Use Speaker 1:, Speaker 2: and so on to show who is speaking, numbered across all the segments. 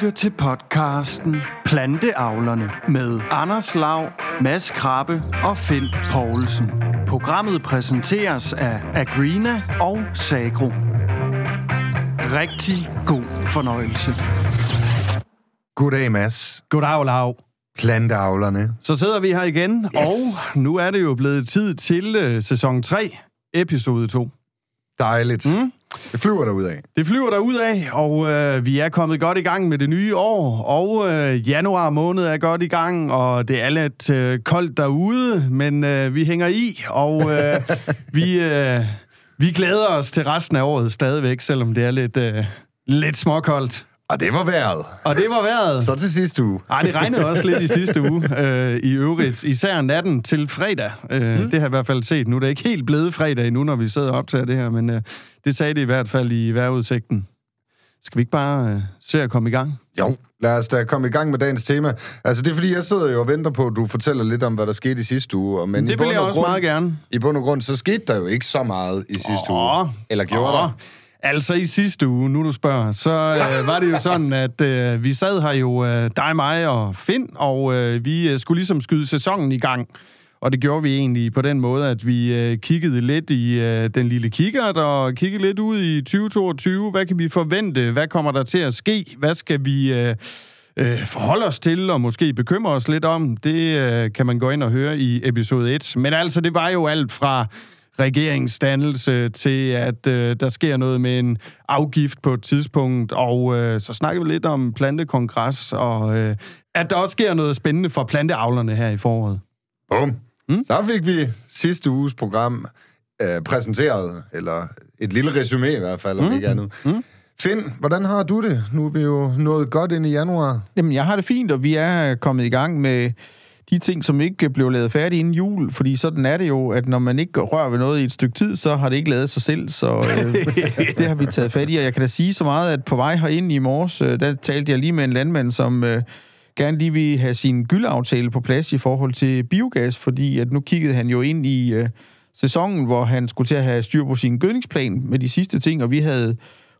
Speaker 1: lytter til podcasten Planteavlerne med Anders Lav, Mads Krabbe og Finn Poulsen. Programmet præsenteres af Agrina og Sagro. Rigtig god fornøjelse.
Speaker 2: Goddag, Mads.
Speaker 1: Goddag, Lav.
Speaker 2: Planteavlerne.
Speaker 1: Så sidder vi her igen, yes. og nu er det jo blevet tid til uh, sæson 3, episode 2.
Speaker 2: Dejligt. Mm. Det flyver der ud af.
Speaker 1: Det flyver der ud af, og øh, vi er kommet godt i gang med det nye år, og øh, januar måned er godt i gang, og det er lidt øh, koldt derude, men øh, vi hænger i, og øh, vi, øh, vi glæder os til resten af året stadigvæk, selvom det er lidt, øh, lidt småkoldt.
Speaker 2: Og det var vejret.
Speaker 1: Og det var vejret.
Speaker 2: Så til sidste uge.
Speaker 1: Ej, det regnede også lidt i sidste uge øh, i øvrigt. Især natten til fredag. Øh, mm. Det har jeg i hvert fald set. Nu er det ikke helt blevet fredag endnu, når vi sidder op til det her, men øh, det sagde det i hvert fald i vejrudsigten. Skal vi ikke bare øh, se at komme i gang?
Speaker 2: Jo, lad os da komme i gang med dagens tema. Altså, det er fordi, jeg sidder jo og venter på, at du fortæller lidt om, hvad der skete i sidste uge. Men
Speaker 1: det vil jeg også
Speaker 2: grund,
Speaker 1: meget gerne.
Speaker 2: I bund og grund, så skete der jo ikke så meget i sidste
Speaker 1: Åh,
Speaker 2: uge. Eller gjorde
Speaker 1: åh.
Speaker 2: der?
Speaker 1: Altså i sidste uge, nu du spørger, så øh, var det jo sådan, at øh, vi sad her jo, øh, dig, mig og Finn, og øh, vi øh, skulle ligesom skyde sæsonen i gang. Og det gjorde vi egentlig på den måde, at vi øh, kiggede lidt i øh, den lille kikkert, og kiggede lidt ud i 2022. Hvad kan vi forvente? Hvad kommer der til at ske? Hvad skal vi øh, øh, forholde os til, og måske bekymre os lidt om? Det øh, kan man gå ind og høre i episode 1. Men altså, det var jo alt fra regeringsdannelse til, at øh, der sker noget med en afgift på et tidspunkt, og øh, så snakker vi lidt om plantekongres, og øh, at der også sker noget spændende for planteavlerne her i foråret.
Speaker 2: Bum. Mm? Så fik vi sidste uges program øh, præsenteret, eller et lille resume i hvert fald, om
Speaker 1: Mm.
Speaker 2: ikke andet.
Speaker 1: Mm.
Speaker 2: Finn, hvordan har du det? Nu er vi jo nået godt ind i januar.
Speaker 3: Jamen, jeg har det fint, og vi er kommet i gang med de ting, som ikke blev lavet færdige inden jul, fordi sådan er det jo, at når man ikke rører ved noget i et stykke tid, så har det ikke lavet sig selv, så øh, det har vi taget fat i, og jeg kan da sige så meget, at på vej herind i morges, øh, der talte jeg lige med en landmand, som øh, gerne lige vil have sin gyldaftale på plads i forhold til biogas, fordi at nu kiggede han jo ind i øh, sæsonen, hvor han skulle til at have styr på sin gødningsplan med de sidste ting, og vi havde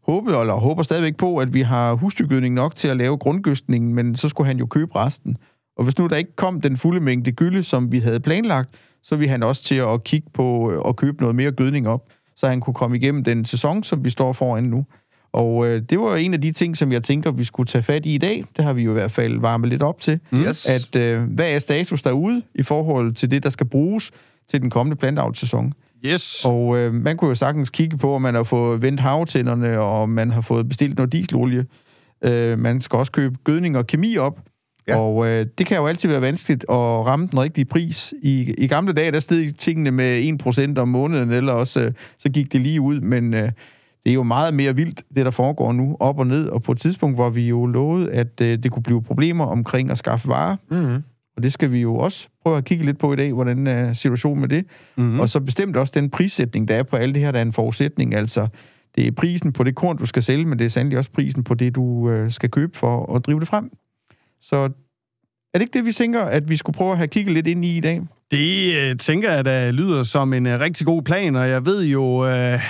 Speaker 3: håbet, eller håber stadigvæk på, at vi har husdyrgødning nok til at lave grundgødningen, men så skulle han jo købe resten. Og hvis nu der ikke kom den fulde mængde gylde, som vi havde planlagt, så ville han også til at kigge på og at købe noget mere gødning op, så han kunne komme igennem den sæson, som vi står foran nu. Og øh, det var en af de ting, som jeg tænker, vi skulle tage fat i i dag. Det har vi jo i hvert fald varmet lidt op til.
Speaker 2: Yes.
Speaker 3: At øh, hvad er status derude i forhold til det, der skal bruges til den kommende planteavlssæson?
Speaker 1: Yes.
Speaker 3: Og øh, man kunne jo sagtens kigge på, om man har fået vendt havtænderne, og om man har fået bestilt noget dieselolie. Øh, man skal også købe gødning og kemi op.
Speaker 2: Ja.
Speaker 3: Ja. Og øh, det kan jo altid være vanskeligt at ramme den rigtige pris. I, i gamle dage, der steg tingene med 1% om måneden, eller også øh, så gik det lige ud. Men øh, det er jo meget mere vildt, det der foregår nu, op og ned. Og på et tidspunkt, hvor vi jo lovede, at øh, det kunne blive problemer omkring at skaffe varer.
Speaker 2: Mm-hmm.
Speaker 3: Og det skal vi jo også prøve at kigge lidt på i dag, hvordan er situationen med det. Mm. Og så bestemt også den prissætning, der er på alt det her, der er en forudsætning. Altså, det er prisen på det korn, du skal sælge, men det er sandelig også prisen på det, du øh, skal købe for at drive det frem. Så er det ikke det, vi tænker, at vi skulle prøve at have kigget lidt ind i i dag?
Speaker 1: Det øh, tænker jeg, der lyder som en øh, rigtig god plan, og jeg ved jo, øh,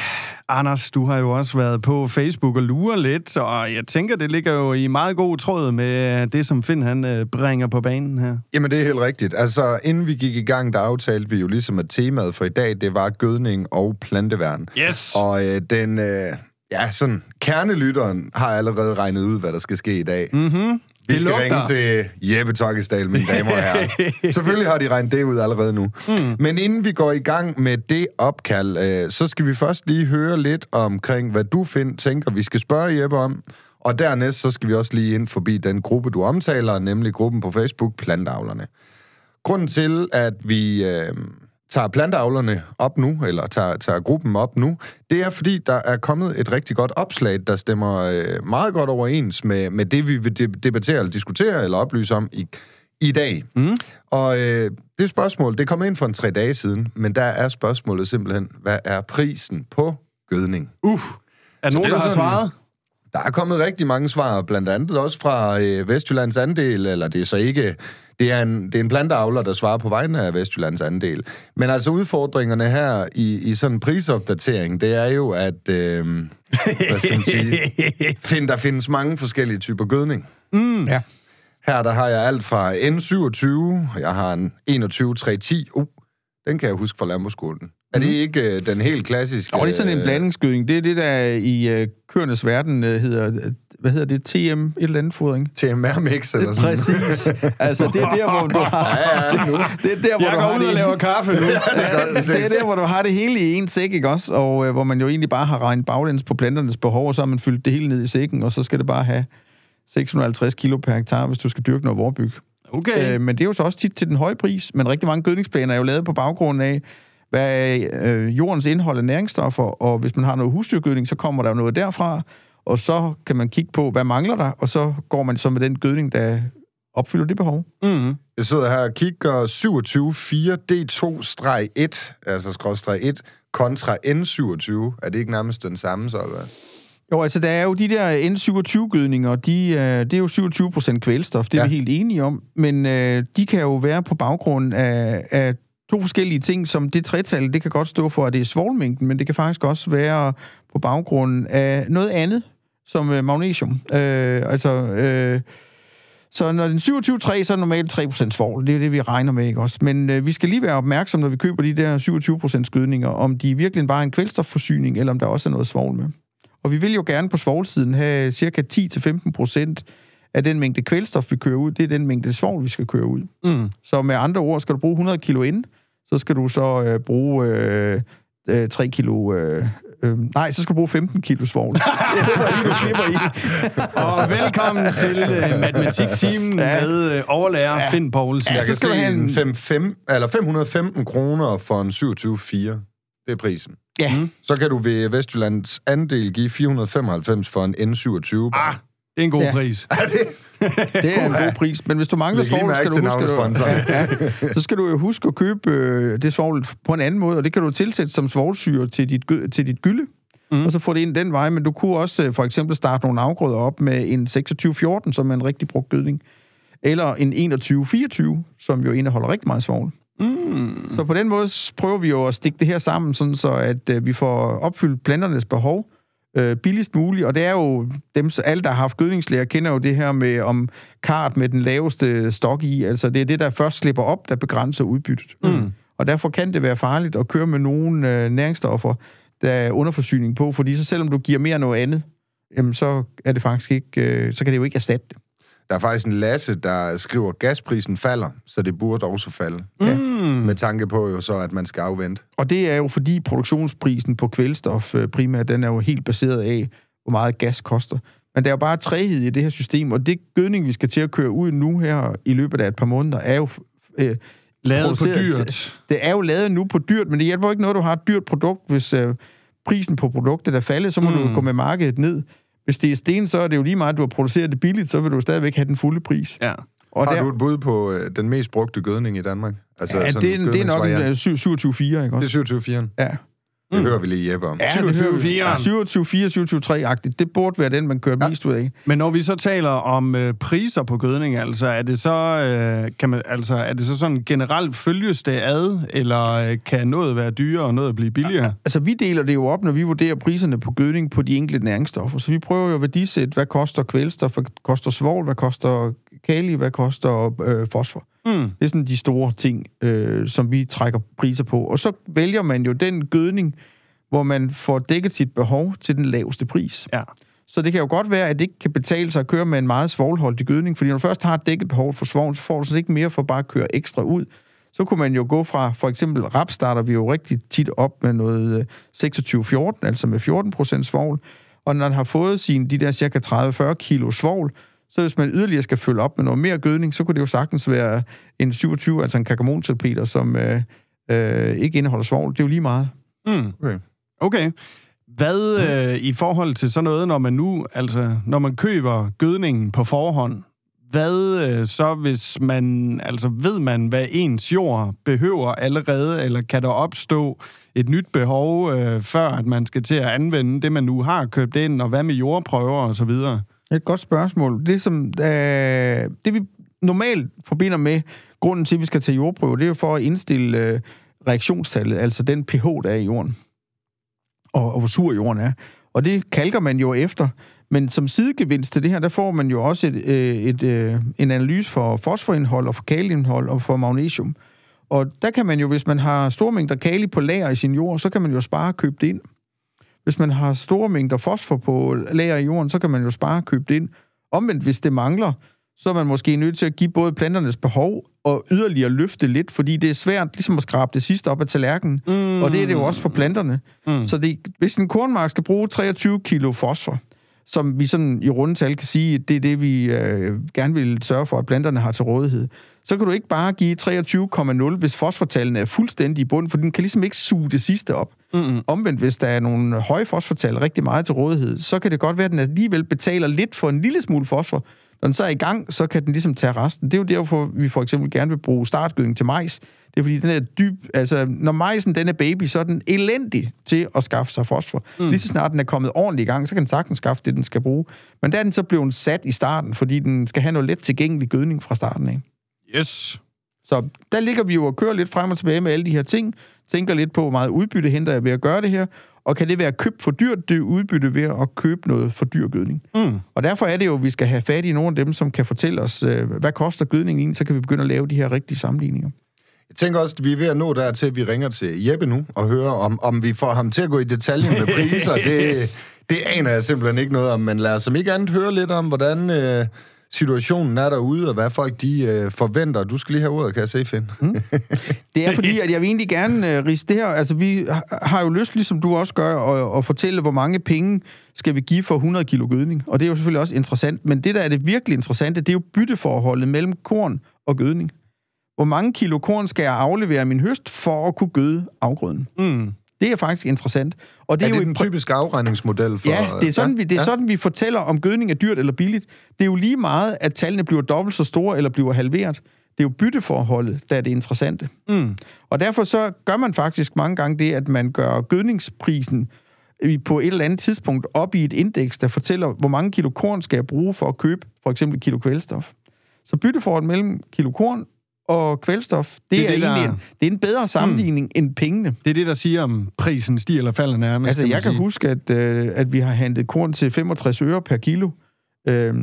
Speaker 1: Anders, du har jo også været på Facebook og lurer lidt, og jeg tænker, det ligger jo i meget god tråd med det, som Finn han øh, bringer på banen her.
Speaker 2: Jamen, det er helt rigtigt. Altså, inden vi gik i gang, der aftalte vi jo ligesom, at temaet for i dag, det var gødning og planteværn.
Speaker 1: Yes!
Speaker 2: Og øh, den, øh, ja, sådan, kernelytteren har allerede regnet ud, hvad der skal ske i dag.
Speaker 1: Mm-hmm.
Speaker 2: Vi skal
Speaker 1: lugter.
Speaker 2: ringe til Jeppe Tokkesdal, mine damer og herrer. Selvfølgelig har de regnet det ud allerede nu. Mm. Men inden vi går i gang med det opkald, øh, så skal vi først lige høre lidt omkring, hvad du find, tænker, vi skal spørge Jeppe om. Og dernæst, så skal vi også lige ind forbi den gruppe, du omtaler, nemlig gruppen på Facebook, Plantavlerne. Grunden til, at vi øh, tager plantavlerne op nu, eller tager, tager gruppen op nu, det er, fordi der er kommet et rigtig godt opslag, der stemmer øh, meget godt overens med, med det, vi vil de- debattere, eller diskutere, eller oplyse om i, i dag.
Speaker 1: Mm.
Speaker 2: Og øh, det spørgsmål, det kom ind for en tre dage siden, men der er spørgsmålet simpelthen, hvad er prisen på gødning?
Speaker 1: Uh, er nogen,
Speaker 2: er
Speaker 1: der har svaret?
Speaker 2: Der er kommet rigtig mange svar, blandt andet også fra øh, Vestjyllands andel, eller det er så ikke... Det er, en, det er en planteavler, der svarer på vegne af Vestjyllands andel. Men altså udfordringerne her i, i sådan en prisopdatering, det er jo, at... Øh, hvad skal man sige? Find, der findes mange forskellige typer gødning.
Speaker 1: Mm.
Speaker 3: Ja.
Speaker 2: Her der har jeg alt fra N27, jeg har en 21-310. Uh, den kan jeg huske fra Lamboskolen. Er det ikke øh, den helt klassiske...
Speaker 3: Og det er sådan en
Speaker 2: øh,
Speaker 3: blandingsgødning. Det er det, der i øh, køernes verden øh, hedder... øh, Hvad hedder det? TM? Et eller andet fodring.
Speaker 2: TMR-mix eller sådan
Speaker 3: Præcis. Altså, det er der, hvor du har...
Speaker 2: Ja, ja, nu.
Speaker 3: Det er der, hvor
Speaker 1: Jeg
Speaker 3: du
Speaker 1: går
Speaker 3: har
Speaker 1: ud og
Speaker 3: det,
Speaker 1: laver kaffe nu.
Speaker 2: det er godt,
Speaker 3: det er der, hvor du har det hele i en sæk, ikke også? Og øh, hvor man jo egentlig bare har regnet baglæns på planternes behov, og så har man fyldt det hele ned i sækken, og så skal det bare have 650 kilo per hektar, hvis du skal dyrke noget vorbyg.
Speaker 1: Okay.
Speaker 3: Øh, men det er jo så også tit til den høje pris. Men rigtig mange gødningsplaner er jo lavet på baggrund af, hvad er øh, jordens indhold af næringsstoffer, og hvis man har noget husdyrgødning, så kommer der noget derfra, og så kan man kigge på, hvad mangler der, og så går man så med den gødning, der opfylder det behov.
Speaker 1: Mm.
Speaker 2: Jeg sidder her og kigger 27-4 D2-1, altså skrådstreg 1, kontra N27. Er det ikke nærmest den samme, så? Eller?
Speaker 3: Jo, altså der er jo de der N27-gødninger, de, øh, det er jo 27 procent kvælstof, det er
Speaker 2: ja.
Speaker 3: vi helt enige om, men øh, de kan jo være på baggrund af, af to forskellige ting, som det tretal, det kan godt stå for, at det er svovlmængden, men det kan faktisk også være på baggrund af noget andet, som øh, magnesium. Øh, altså, øh, så når den 27,3, så er det normalt 3% svovl. Det er det, vi regner med, ikke også? Men øh, vi skal lige være opmærksomme, når vi køber de der 27% skydninger, om de virkelig bare er en kvælstofforsyning, eller om der også er noget svovl med. Og vi vil jo gerne på svovlsiden have cirka 10-15% af den mængde kvælstof, vi kører ud. Det er den mængde svovl, vi skal køre ud.
Speaker 1: Mm.
Speaker 3: Så med andre ord, skal du bruge 100 kilo ind, så skal du så øh, bruge øh, øh, 3 kilo... Øh, øh, nej, så skal du bruge 15 kilo svovl. det håber jeg, du klipper i.
Speaker 1: Og velkommen til uh, matematiktimen ja. Med uh, overlærer ja. Finn Poulsen.
Speaker 3: Ja,
Speaker 2: Jeg
Speaker 3: så
Speaker 2: kan
Speaker 3: skal du
Speaker 2: se
Speaker 3: have
Speaker 2: en
Speaker 3: en-
Speaker 2: 5, 5, eller 515 kroner for en 27-4. Det er prisen.
Speaker 3: Ja.
Speaker 1: Mm.
Speaker 2: Så kan du ved Vestjyllands andel give 495 for en N27.
Speaker 1: Ah, det er en god ja. Pris.
Speaker 3: Det er en god pris. Men hvis du mangler svovl, skal du huske, at, ja, ja, så skal du jo huske at købe øh, det svovl på en anden måde, og det kan du tilsætte som svovlsyre til dit, til dit gylde,
Speaker 1: Mm.
Speaker 3: og så få det ind den vej. Men du kunne også øh, for eksempel starte nogle afgrøder op med en 26-14, som er en rigtig brugt gødning, eller en 21-24, som jo indeholder rigtig meget svovl.
Speaker 1: Mm.
Speaker 3: Så på den måde prøver vi jo at stikke det her sammen, sådan så at øh, vi får opfyldt planternes behov øh, billigst muligt. Og det er jo dem, alle, der har haft gødningslæger, kender jo det her med om kart med den laveste stok i. Altså det er det, der først slipper op, der begrænser udbyttet.
Speaker 1: Mm.
Speaker 3: Og derfor kan det være farligt at køre med nogle øh, næringsstoffer, der er underforsyning på, fordi så selvom du giver mere noget andet, jamen så er det faktisk ikke, øh, så kan det jo ikke erstatte det.
Speaker 2: Der er faktisk en Lasse, der skriver, at gasprisen falder, så det burde også falde.
Speaker 3: Ja.
Speaker 1: Mm.
Speaker 2: Med tanke på jo så, at man skal afvente.
Speaker 3: Og det er jo fordi produktionsprisen på kvælstof øh, primært, den er jo helt baseret af, hvor meget gas koster. Men der er jo bare træhed i det her system, og det gødning, vi skal til at køre ud nu her i løbet af et par måneder, er jo... Øh,
Speaker 1: Lavet på dyrt.
Speaker 3: det er jo lavet nu på dyrt, men det hjælper jo ikke noget, du har et dyrt produkt, hvis øh, prisen på produktet er faldet, så må
Speaker 1: mm.
Speaker 3: du gå med markedet ned. Hvis det er sten, så er det jo lige meget, at du har produceret det billigt, så vil du stadigvæk have den fulde pris.
Speaker 1: Ja.
Speaker 3: Og
Speaker 2: Har
Speaker 3: der,
Speaker 2: du et bud på øh, den mest brugte gødning i Danmark? Altså,
Speaker 3: ja,
Speaker 2: sådan
Speaker 3: det, er- det er nok en
Speaker 2: gødningsvariant.
Speaker 3: øh, syv- 27-4, ikke
Speaker 2: Det
Speaker 3: også?
Speaker 2: er 27
Speaker 3: Ja.
Speaker 2: Det
Speaker 1: Mm.
Speaker 2: hører vi lige Jeppe om.
Speaker 3: Ja, det
Speaker 1: 27-4'eren.
Speaker 3: 27-4, 27-3-agtigt. Det burde være den, man kører
Speaker 2: Ja.
Speaker 3: ja. mest ud af.
Speaker 1: Men når vi så taler om øh, priser på gødning, altså er det så øh, kan man altså er det så sådan generelt følges det ad, eller øh, kan noget være dyrere og noget blive billigere?
Speaker 3: Altså, vi deler det jo op, når vi vurderer priserne på gødning på de enkelte næringsstoffer. Så vi prøver jo at værdisætte, hvad koster kvælstof, hvad koster svovl, hvad koster kali, hvad koster øh, fosfor.
Speaker 1: Mm.
Speaker 3: Det er sådan de store ting, øh, som vi trækker priser på. Og så vælger man jo den gødning, hvor man får dækket sit behov til den laveste pris.
Speaker 1: Ja.
Speaker 3: Så det kan jo godt være, at det ikke kan betale sig at køre med en meget svovlholdig gødning, fordi når du først har dækket behov for svovl, så får du sådan ikke mere for bare at køre ekstra ud. Så kunne man jo gå fra, for eksempel rap starter vi jo rigtig tit op med noget øh, 26-14, altså med 14 procent svovl. Og når den har fået sine de der cirka 30-40 kilo svovl, så hvis man yderligere skal følge op med noget mere gødning, så kunne det jo sagtens være en 27, altså en kakamonsalpeter, som øh, øh, ikke indeholder svovl. Det er jo lige meget.
Speaker 1: Mm.
Speaker 2: Okay.
Speaker 1: Okay. Hvad øh, i forhold til sådan noget, når man nu, altså, når man køber gødningen på forhånd, hvad øh, så, hvis man, altså, ved man, hvad ens jord behøver allerede, eller kan der opstå et nyt behov, øh, før at man skal til at anvende det, man nu har købt ind, og hvad med jordprøver og så videre?
Speaker 3: Et godt spørgsmål. Det, som, øh, det vi normalt forbinder med grunden til, at vi skal tage jordprøve, det er jo for at indstille øh, reaktionstallet, altså den pH, der er i jorden, og, og hvor sur jorden er. Og det kalker man jo efter. Men som sidegevinst til det her, der får man jo også et, øh, et, øh, en analyse for fosforindhold og for kaliumindhold og for magnesium. Og der kan man jo, hvis man har store mængder kali på lager i sin jord, så kan man jo spare og købe det ind. Hvis man har store mængder fosfor på lager i jorden, så kan man jo spare købe det ind. Omvendt, hvis det mangler, så er man måske nødt til at give både planternes behov og yderligere løfte lidt, fordi det er svært ligesom at skrabe det sidste op af tallerkenen. Mm. Og det er det jo også for planterne. Mm. Så det, hvis en kornmark skal bruge 23 kilo fosfor, som vi sådan i rundetal kan sige, det er det, vi øh, gerne vil sørge for, at planterne har til rådighed, så kan du ikke bare give 23,0, hvis fosfortallene er fuldstændig i bund, for den kan ligesom ikke suge det sidste op. Mm-hmm. Omvendt, hvis der er nogle høje fosfortal rigtig meget til rådighed, så kan det godt være, at den alligevel betaler lidt for en lille smule fosfor. Når den så er i gang, så kan den ligesom tage resten. Det er jo derfor, vi for eksempel gerne vil bruge startgødning til majs. Det er fordi, den er dyb... Altså, når majsen den er baby, så er den elendig til at skaffe sig fosfor. Mm. Lige så snart den er kommet ordentligt i gang, så kan den sagtens skaffe det, den skal bruge. Men der er den så blevet sat i starten, fordi den skal have noget let tilgængelig gødning fra starten af.
Speaker 1: Yes.
Speaker 3: Så der ligger vi jo og kører lidt frem og tilbage med alle de her ting. Tænker lidt på, hvor meget udbytte henter jeg ved at gøre det her. Og kan det være købt for dyrt, det udbytte ved at købe noget for dyr gødning? Mm. Og derfor er det jo, at vi skal have fat i nogle af dem, som kan fortælle os, øh, hvad koster gødning egentlig, så kan vi begynde at lave de her rigtige sammenligninger.
Speaker 2: Jeg tænker også, at vi er ved at nå dertil, at vi ringer til Jeppe nu og hører, om, om vi får ham til at gå i detaljen med priser. det, det aner jeg simpelthen ikke noget om, men lad os som ikke andet høre lidt om, hvordan... Øh, situationen er derude, og hvad folk de øh, forventer. Du skal lige have ordet, kan jeg se, Finn. Mm.
Speaker 3: Det er fordi, at jeg vil egentlig gerne øh, rise det her. Altså, vi har jo lyst, ligesom du også gør, at, at fortælle, hvor mange penge skal vi give for 100 kilo gødning. Og det er jo selvfølgelig også interessant. Men det, der er det virkelig interessante, det er jo bytteforholdet mellem korn og gødning. Hvor mange kilo korn skal jeg aflevere min høst for at kunne gøde afgrøden? Mm. Det er faktisk interessant.
Speaker 2: Og det er, er det jo den typiske afregningsmodel for...
Speaker 3: Ja, det er, sådan, ja? vi, det er ja. sådan, vi fortæller, om gødning er dyrt eller billigt. Det er jo lige meget, at tallene bliver dobbelt så store eller bliver halveret. Det er jo bytteforholdet, der er det interessante. Mm. Og derfor så gør man faktisk mange gange det, at man gør gødningsprisen på et eller andet tidspunkt op i et indeks, der fortæller, hvor mange kilo korn skal jeg bruge for at købe for eksempel kilo kvælstof. Så bytteforholdet mellem kilo korn og kvælstof, det, det er, det, egentlig der... en, det er en bedre sammenligning mm. end pengene.
Speaker 1: Det er det, der siger, om prisen stiger eller falder nærmest.
Speaker 3: Altså, jeg kan sige. huske, at, øh, at vi har handlet korn til 65 øre per kilo. Øh,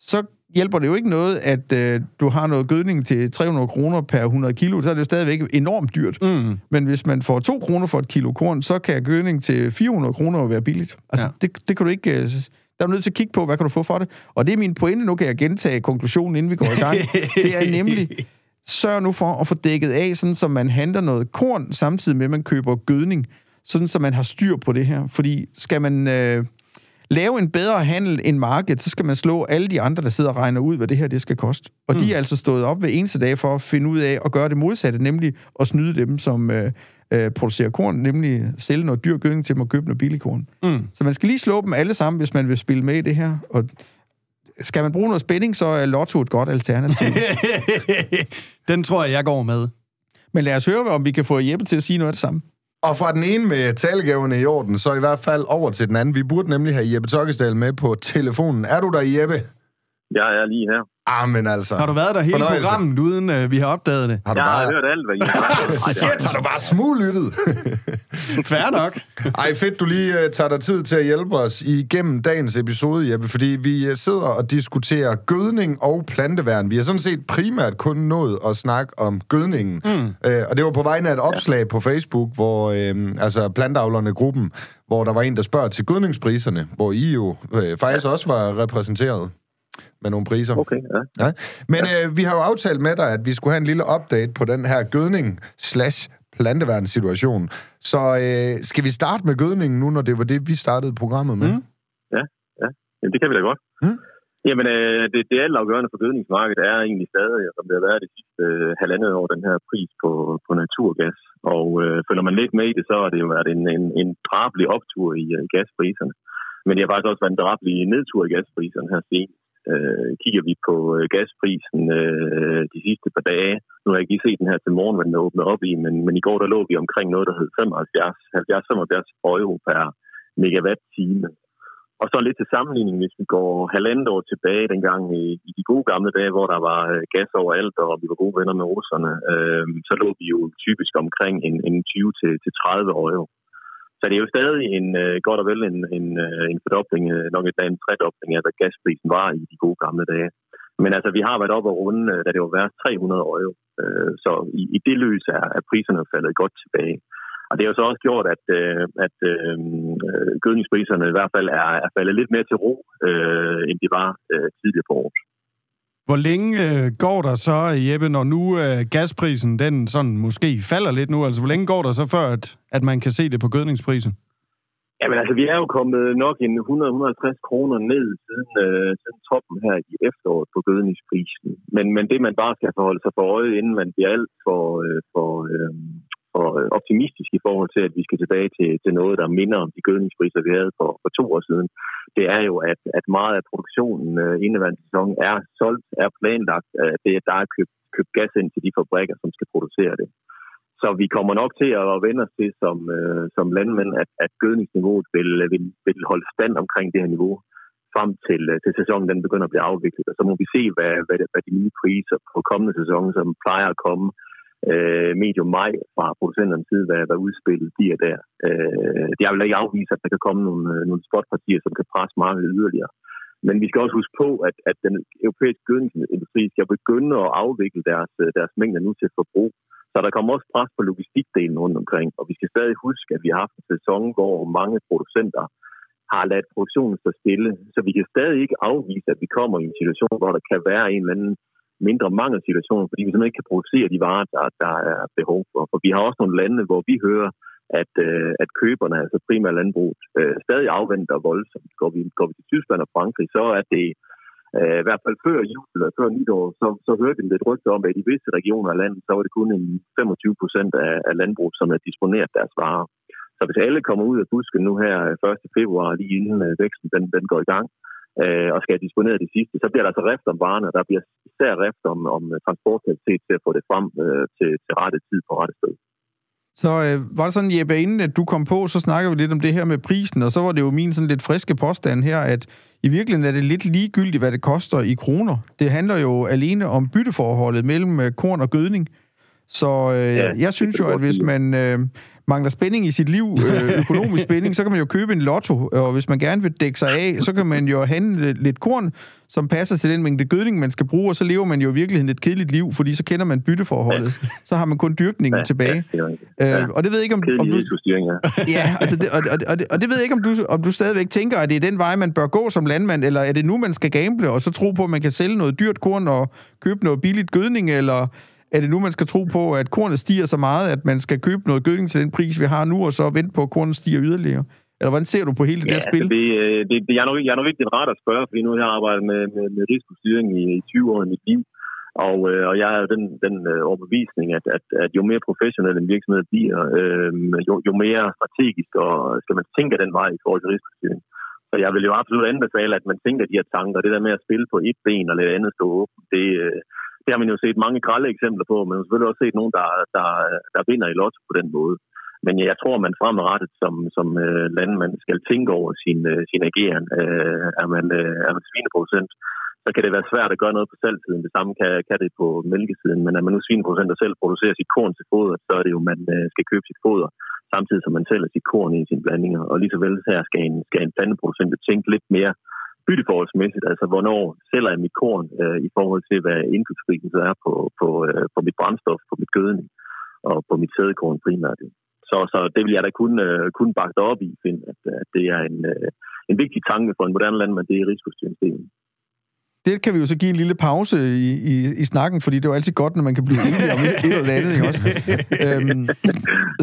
Speaker 3: så hjælper det jo ikke noget, at øh, du har noget gødning til 300 kroner per 100 kilo, så er det jo stadigvæk enormt dyrt. Mm. Men hvis man får 2 kroner for et kilo korn, så kan gødning til 400 kroner være billigt. Altså, ja. det, det kan du ikke... Øh, der er du nødt til at kigge på, hvad kan du få for det. Og det er min pointe, nu kan jeg gentage konklusionen, inden vi går i gang. det er nemlig, sørg nu for at få dækket af, sådan så man handler noget korn, samtidig med, at man køber gødning, sådan så man har styr på det her. Fordi skal man øh, lave en bedre handel end markedet, så skal man slå alle de andre, der sidder og regner ud, hvad det her det skal koste. Og mm. de er altså stået op hver eneste dag for at finde ud af at gøre det modsatte, nemlig at snyde dem, som øh, øh, producerer korn, nemlig sælge noget dyr gødning til dem og købe noget billig korn. Mm. Så man skal lige slå dem alle sammen, hvis man vil spille med i det her. Og skal man bruge noget spænding, så er Lotto et godt alternativ.
Speaker 1: Den tror jeg, jeg går med.
Speaker 3: Men lad os høre, om vi kan få Jeppe til at sige noget af det samme.
Speaker 2: Og fra den ene med talegaverne i orden, så i hvert fald over til den anden. Vi burde nemlig have Jeppe Tokkesdal med på telefonen. Er du der, Jeppe?
Speaker 4: Jeg er lige her.
Speaker 2: Ah, men altså.
Speaker 1: Har du været der hele Fornøjelse. programmet, uden uh, vi har opdaget det?
Speaker 4: Har du
Speaker 1: jeg
Speaker 4: bare... har hørt alt, hvad I har.
Speaker 2: Shit, har du bare smuglyttet?
Speaker 1: Fair nok.
Speaker 2: Ej, fedt, du lige uh, tager dig tid til at hjælpe os igennem dagens episode, Jeppe, fordi vi uh, sidder og diskuterer gødning og planteværn. Vi har sådan set primært kun nået at snakke om gødningen. Mm. Uh, og det var på vegne af et opslag ja. på Facebook, hvor uh, altså plantavlerne gruppen, hvor der var en, der spørger til gødningspriserne, hvor I jo uh, faktisk ja. også var repræsenteret med nogle priser.
Speaker 4: Okay, ja.
Speaker 2: ja. Men ja. Øh, vi har jo aftalt med dig, at vi skulle have en lille update på den her gødning slash planteværnssituation. Så øh, skal vi starte med gødningen nu, når det var det, vi startede programmet med? Mm.
Speaker 4: Ja, ja. Jamen, det kan vi da godt. Mm. Jamen, øh, det, det altafgørende for gødningsmarkedet er egentlig stadig, som det har været det sidste øh, halvandet år, den her pris på, på naturgas. Og øh, følger man lidt med i det, så har det jo været en, en, en drabelig optur i, i gaspriserne. Men det har faktisk også været en drabelig nedtur i gaspriserne her senest. Øh, kigger vi på øh, gasprisen øh, de sidste par dage, nu har jeg ikke lige set den her til morgen, hvad den åbner op i, men, men i går der lå vi omkring noget, der hed 75-75 euro per megawatt-time. Og så lidt til sammenligning, hvis vi går halvandet år tilbage, dengang i, i de gode gamle dage, hvor der var øh, gas overalt, og vi var gode venner med russerne, øh, så lå vi jo typisk omkring en, en 20-30 euro. Så det er jo stadig en øh, godt og vel en, en, øh, en fordobling, øh, nok et en tredobling af, hvad gasprisen var i de gode gamle dage. Men altså, vi har været op og runde, øh, da det var værd 300 euro. Øh, så i, i det lys er, er priserne faldet godt tilbage. Og det har jo så også gjort, at, øh, at øh, gødningspriserne i hvert fald er, er faldet lidt mere til ro, øh, end de var øh, tidligere på året.
Speaker 1: Hvor længe øh, går der så, Jeppe, når nu øh, gasprisen den sådan måske falder lidt nu? Altså, hvor længe går der så før, at, at man kan se det på gødningsprisen?
Speaker 4: Jamen altså, vi er jo kommet nok en 100-150 kroner ned siden, øh, siden toppen her i efteråret på gødningsprisen. Men, men det, man bare skal forholde sig for øje, inden man bliver alt for, øh, for, øh, for øh, optimistisk i forhold til, at vi skal tilbage til, til noget, der minder om de gødningspriser, vi havde for, for to år siden, det er jo, at, at meget af produktionen øh, indeværende sæson er solgt, er planlagt. Øh, det, der er købt, købt gas ind til de fabrikker, som skal producere det. Så vi kommer nok til at vende os til som, øh, som landmænd, at, at gødningsniveauet vil, øh, vil, vil holde stand omkring det her niveau frem til, øh, til sæsonen den begynder at blive afviklet. Og så må vi se, hvad, hvad, hvad de nye priser på kommende sæson, som plejer at komme øh, medium maj fra producenternes side, hvad, hvad udspillet bliver der. Øh, jeg vil ikke afvise, at der kan komme nogle, øh, nogle spotpartier, som kan presse markedet yderligere. Men vi skal også huske på, at, at den europæiske gødningsindustri skal begynde at afvikle deres, øh, deres mængder nu til forbrug. Så der kommer også pres på logistikdelen rundt omkring, og vi skal stadig huske, at vi har haft en sæson, hvor mange producenter har ladt produktionen stå stille. Så vi kan stadig ikke afvise, at vi kommer i en situation, hvor der kan være en eller anden mindre mangelsituation, fordi vi simpelthen ikke kan producere de varer, der, der er behov for. For vi har også nogle lande, hvor vi hører, at, øh, at køberne, altså primært landbruget, øh, stadig afventer voldsomt. Går vi, går vi til Tyskland og Frankrig, så er det øh, i hvert fald før jul eller før nytår, så, så hørte vi lidt rygter om, at i visse regioner af landet, så var det kun en 25 procent af, af landbruget, som er disponeret deres varer. Så hvis alle kommer ud af busken nu her øh, 1. februar, lige inden øh, væksten den, den går i gang, øh, og skal disponere det sidste, så bliver der altså rift om varerne, der bliver især rift om, om transportkvalitet til at få det frem øh, til, til rette tid på rette sted.
Speaker 3: Så øh, var det sådan, Jeppe, inden at du kom på, så snakker vi lidt om det her med prisen, og så var det jo min sådan lidt friske påstand her, at i virkeligheden er det lidt ligegyldigt, hvad det koster i kroner. Det handler jo alene om bytteforholdet mellem øh, korn og gødning. Så øh, ja, jeg synes jo, at hvis man... Øh, mangler spænding i sit liv, øh, økonomisk spænding, så kan man jo købe en lotto, og hvis man gerne vil dække sig af, så kan man jo handle lidt korn, som passer til den mængde gødning, man skal bruge, og så lever man jo i virkeligheden et kedeligt liv, fordi så kender man bytteforholdet. Ja. Så har man kun dyrkningen ja, tilbage. Ja, øh, og det ved jeg ikke, om, om du... ja, altså det, og, og, det, og det ved jeg ikke, om du, om du stadigvæk tænker, at det er den vej, man bør gå som landmand, eller er det nu, man skal gamble, og så tro på, at man kan sælge noget dyrt korn og købe noget billigt gødning, eller er det nu, man skal tro på, at kornet stiger så meget, at man skal købe noget gødning til den pris, vi har nu, og så vente på, at kornet stiger yderligere? Eller hvordan ser du på hele det ja, der spil?
Speaker 4: Altså det, øh, det, det, jeg, er nok, jeg er nok ikke den ret at spørge, fordi nu har jeg arbejdet med, med, med risikostyring i, i 20 år i mit liv. Og, øh, og jeg er den, den øh, overbevisning, at, at, at jo mere professionel en virksomhed bliver, øh, jo, jo mere strategisk og skal man tænke den vej i forhold til risikostyring. Så jeg vil jo absolut anbefale, at man tænker de her tanker. Det der med at spille på et ben og lade andet stå åbent, det, øh, det har man jo set mange grælde eksempler på, men man har selvfølgelig også set nogen, der, der, der vinder i lotto på den måde. Men jeg tror, man fremadrettet som, som øh, landmand skal tænke over sin, øh, sin ageren. Uh, er, man, uh, er man svineproducent, så kan det være svært at gøre noget på salgsiden. Det samme kan, kan det på mælkesiden. Men er man nu svineproducent og selv producerer sit korn til foder, så er det jo, man skal købe sit foder, samtidig som man sælger sit korn i sine blandinger. Og lige så vel her skal en, skal en planteproducent tænke lidt mere bytteforholdsmæssigt, altså hvornår sælger jeg mit korn øh, i forhold til, hvad indkøbsprisen så er på, på, øh, på mit brændstof, på mit gødning og på mit sædekorn primært. Så, så det vil jeg da kun, øh, kun bakke op i, find, at, øh, at det er en, øh, en vigtig tanke for en moderne landmand, det er risikostyringsdelen
Speaker 3: det kan vi jo så give en lille pause i, i, i snakken, fordi det er jo altid godt, når man kan blive enige om et, et eller andet, ikke også? øhm,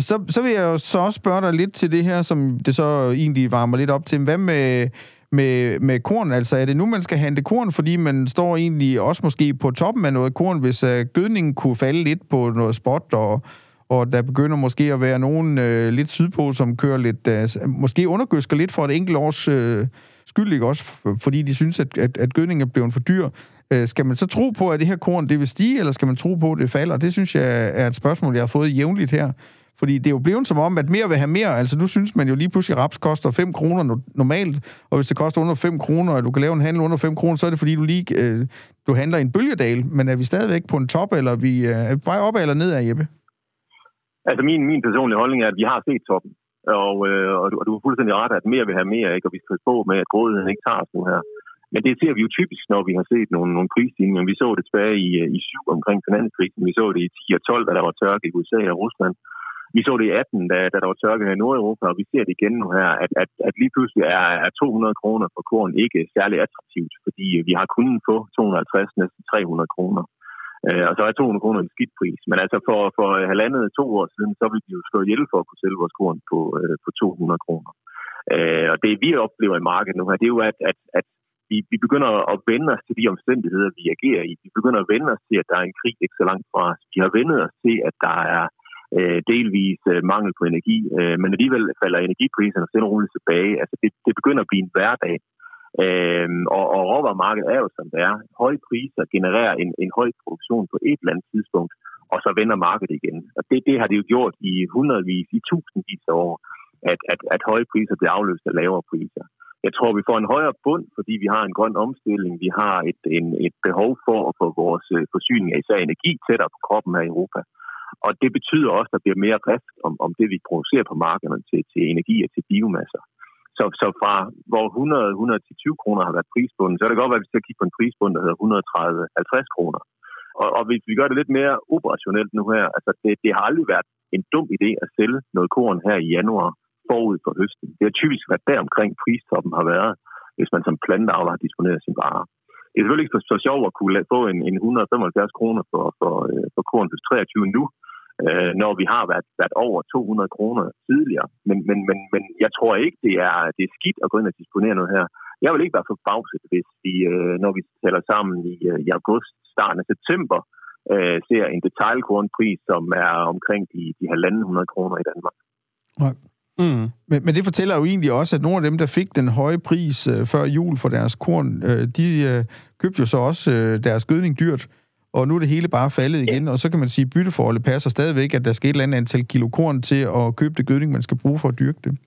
Speaker 3: så, så vil jeg jo så spørge dig lidt til det her, som det så egentlig varmer lidt op til. Hvad med, med, med korn? Altså, er det nu, man skal hente korn, fordi man står egentlig også måske på toppen af noget korn, hvis uh, gødningen kunne falde lidt på noget spot, og, og der begynder måske at være nogen uh, lidt sydpå, som kører lidt, uh, måske undergøsker lidt for et enkelt års uh, skyld, ikke også? Fordi de synes, at, at, at gødningen er blevet for dyr. Skal man så tro på, at det her korn det vil stige, eller skal man tro på, at det falder? Det synes jeg er et spørgsmål, jeg har fået jævnligt her fordi det er jo blevet som om, at mere vil have mere. Altså, nu synes man jo lige pludselig, at raps koster 5 kroner normalt, og hvis det koster under 5 kroner, og du kan lave en handel under 5 kroner, så er det fordi, du lige øh, du handler i en bølgedal. Men er vi stadigvæk på en top, eller vi, øh, er vi bare op eller ned af, Jeppe?
Speaker 4: Altså, min, min personlige holdning er, at vi har set toppen. og, øh, og, du, og du er fuldstændig ret, at mere vil have mere, ikke? og vi skal på med, at grådigheden ikke tager os nu her. Men det ser vi jo typisk, når vi har set nogle, nogle prisstigninger. Vi så det tilbage i, øh, i 7 omkring finanskrisen. Vi så det i 10 og 12, da der var tørke i USA og Rusland. Vi så det i 18, da, da der var tørke her i Nordeuropa, og vi ser det igen nu her, at, at, at lige pludselig er, er 200 kroner for korn ikke særlig attraktivt, fordi vi har kunnet få 250, næsten 300 kroner. Øh, og så er 200 kroner en skidt pris. Men altså for, for halvandet to år siden, så ville de jo slå ihjel for at kunne sælge vores korn på, øh, på 200 kroner. Øh, og det vi oplever i markedet nu her, det er jo, at, at, at vi, vi begynder at vende os til de omstændigheder, vi agerer i. Vi begynder at vende os til, at der er en krig ikke så langt fra os. Vi har vendet os til, at der er øh, delvis øh, mangel på energi, øh, men alligevel falder energipriserne stille og roligt tilbage. Altså det, det begynder at blive en hverdag. Øh, og, og råvarermarkedet er jo som det er. Høje priser genererer en, en høj produktion på et eller andet tidspunkt, og så vender markedet igen. Og det, det har det jo gjort i hundredvis, i tusindvis af år, at, at, at høje priser bliver afløst af lavere priser. Jeg tror, vi får en højere bund, fordi vi har en grøn omstilling. Vi har et, en, et behov for at få vores øh, forsyning af især energi tættere på kroppen her i Europa. Og det betyder også, at der bliver mere rift om, om det, vi producerer på markederne til, til energi og til biomasser. Så, så fra hvor 100 120 kroner har været prisbunden, så er det godt, at vi skal kigge på en prisbund, der hedder 130-50 kroner. Og, og hvis vi gør det lidt mere operationelt nu her, altså det, det har aldrig været en dum idé at sælge noget korn her i januar forud for høsten. Det har typisk været der omkring pristoppen har været, hvis man som planteavler har disponeret sin varer. Det er selvfølgelig ikke så, så sjovt at kunne få en, en 175 kroner for, for, øh, for korn til 23 nu, øh, når vi har været, været over 200 kroner tidligere. Men, men, men, men jeg tror ikke, det er, det er skidt at gå ind og disponere noget her. Jeg vil ikke være forbavset, hvis vi, øh, når vi taler sammen i, øh, i august, starten af september, øh, ser en detaljkornpris, som er omkring de, de 1.500 kroner i Danmark.
Speaker 3: Nej. Mm. Men, men det fortæller jo egentlig også, at nogle af dem, der fik den høje pris øh, før jul for deres korn, øh, de øh, købte jo så også øh, deres gødning dyrt og nu er det hele bare faldet igen, og så kan man sige, at bytteforholdet passer stadigvæk, at der skal et eller andet antal kilo korn til at købe det gødning, man skal bruge for at dyrke det.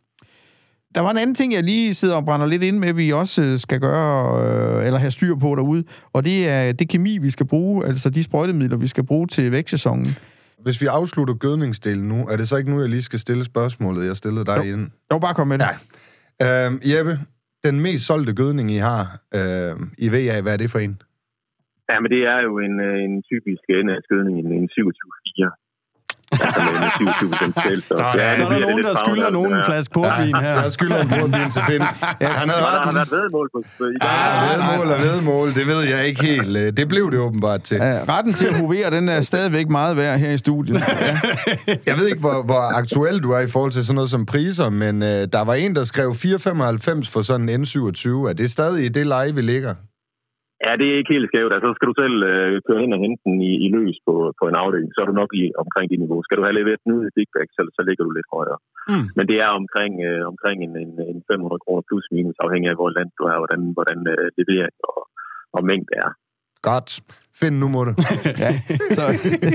Speaker 3: Der var en anden ting, jeg lige sidder og brænder lidt ind med, vi også skal gøre, øh, eller have styr på derude, og det er det kemi, vi skal bruge, altså de sprøjtemidler, vi skal bruge til vækstsæsonen.
Speaker 2: Hvis vi afslutter gødningsdelen nu, er det så ikke nu, jeg lige skal stille spørgsmålet, jeg stillede dig jo. inden?
Speaker 3: Jo, bare kom med det.
Speaker 2: Ja. Øh, Jeppe, den mest solgte gødning, I har øh, i VA, hvad er det for en?
Speaker 4: Ja, men det er jo en, øh, en typisk NS-skydning, en, en 27-4. Altså med, med 27 procent
Speaker 1: Så, ja, så er der nogen, der skylder nogen en flaske portvin her.
Speaker 2: Jeg skylder en portvin til Finn.
Speaker 4: Ja, han har ret. Han har vedmål på i dag. Ja,
Speaker 2: vedmål og vedmål, det ved jeg ikke helt. Det blev det åbenbart til. Ja,
Speaker 3: retten til at hovere, den er stadigvæk meget værd her i studiet. Ja.
Speaker 2: Jeg ved ikke, hvor, hvor aktuel du er i forhold til sådan noget som priser, men uh, der var en, der skrev 4,95 for sådan en N27. Er det stadig i det leje, vi ligger?
Speaker 4: Ja, det er ikke helt skævt. Altså, så skal du selv øh, køre hen og hente den i, i løs på, på en afdeling, så er du nok i omkring det niveau. Skal du have leveret den ud i bag, så, så ligger du lidt højere. Mm. Men det er omkring, øh, omkring en, en, en 500 kroner plus minus, afhængig af, hvor land du er, hvordan, hvordan øh, levering og, og mængde er.
Speaker 2: Godt. Find nu må du.
Speaker 3: ja, så,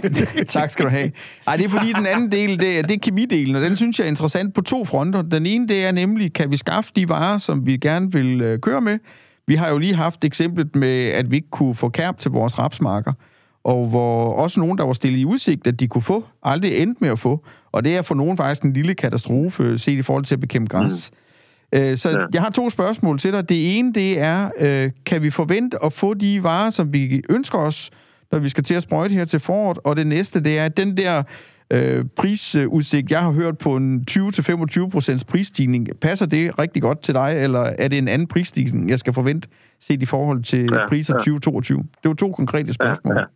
Speaker 3: tak skal du have. Ej, det er fordi den anden del, det, er, det er kemidelen, og den synes jeg er interessant på to fronter. Den ene, det er nemlig, kan vi skaffe de varer, som vi gerne vil øh, køre med, vi har jo lige haft eksemplet med, at vi ikke kunne få kærp til vores rapsmarker, og hvor også nogen, der var stillet i udsigt, at de kunne få, aldrig endte med at få. Og det er for nogen faktisk en lille katastrofe, set i forhold til at bekæmpe græs. Mm. Øh, så ja. jeg har to spørgsmål til dig. Det ene, det er, øh, kan vi forvente at få de varer, som vi ønsker os, når vi skal til at sprøjte her til foråret? Og det næste, det er, at den der øh, prisudsigt, jeg har hørt på en 20-25% prisstigning. Passer det rigtig godt til dig, eller er det en anden prisstigning, jeg skal forvente, set i forhold til ja, priser ja. 2022? Det var to konkrete spørgsmål. Ja, ja.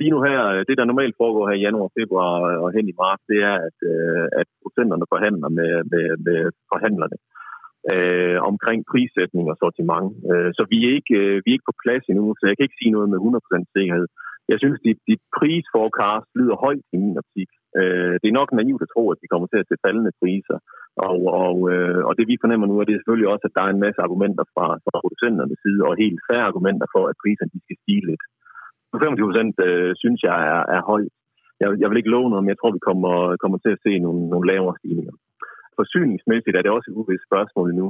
Speaker 4: Lige nu her, det der normalt foregår her i januar, februar og hen i marts, det er, at, øh, at procenterne forhandler med, med, med forhandlerne øh, omkring prissætning og sortiment. Øh, så vi er, ikke, øh, vi er ikke på plads endnu, så jeg kan ikke sige noget med 100% sikkerhed. Jeg synes, dit, dit prisforecast lyder højt i min optik. Øh, det er nok naivt at tro, at vi kommer til at se faldende priser. Og, og, øh, og det vi fornemmer nu, er det selvfølgelig også, at der er en masse argumenter fra, fra producenternes side, og helt færre argumenter for, at priserne de skal stige lidt. 25 procent øh, synes jeg er, er højt. Jeg, jeg vil ikke love noget, men jeg tror, vi kommer, kommer til at se nogle, nogle lavere stigninger. Forsyningsmæssigt er det også et uvist spørgsmål nu.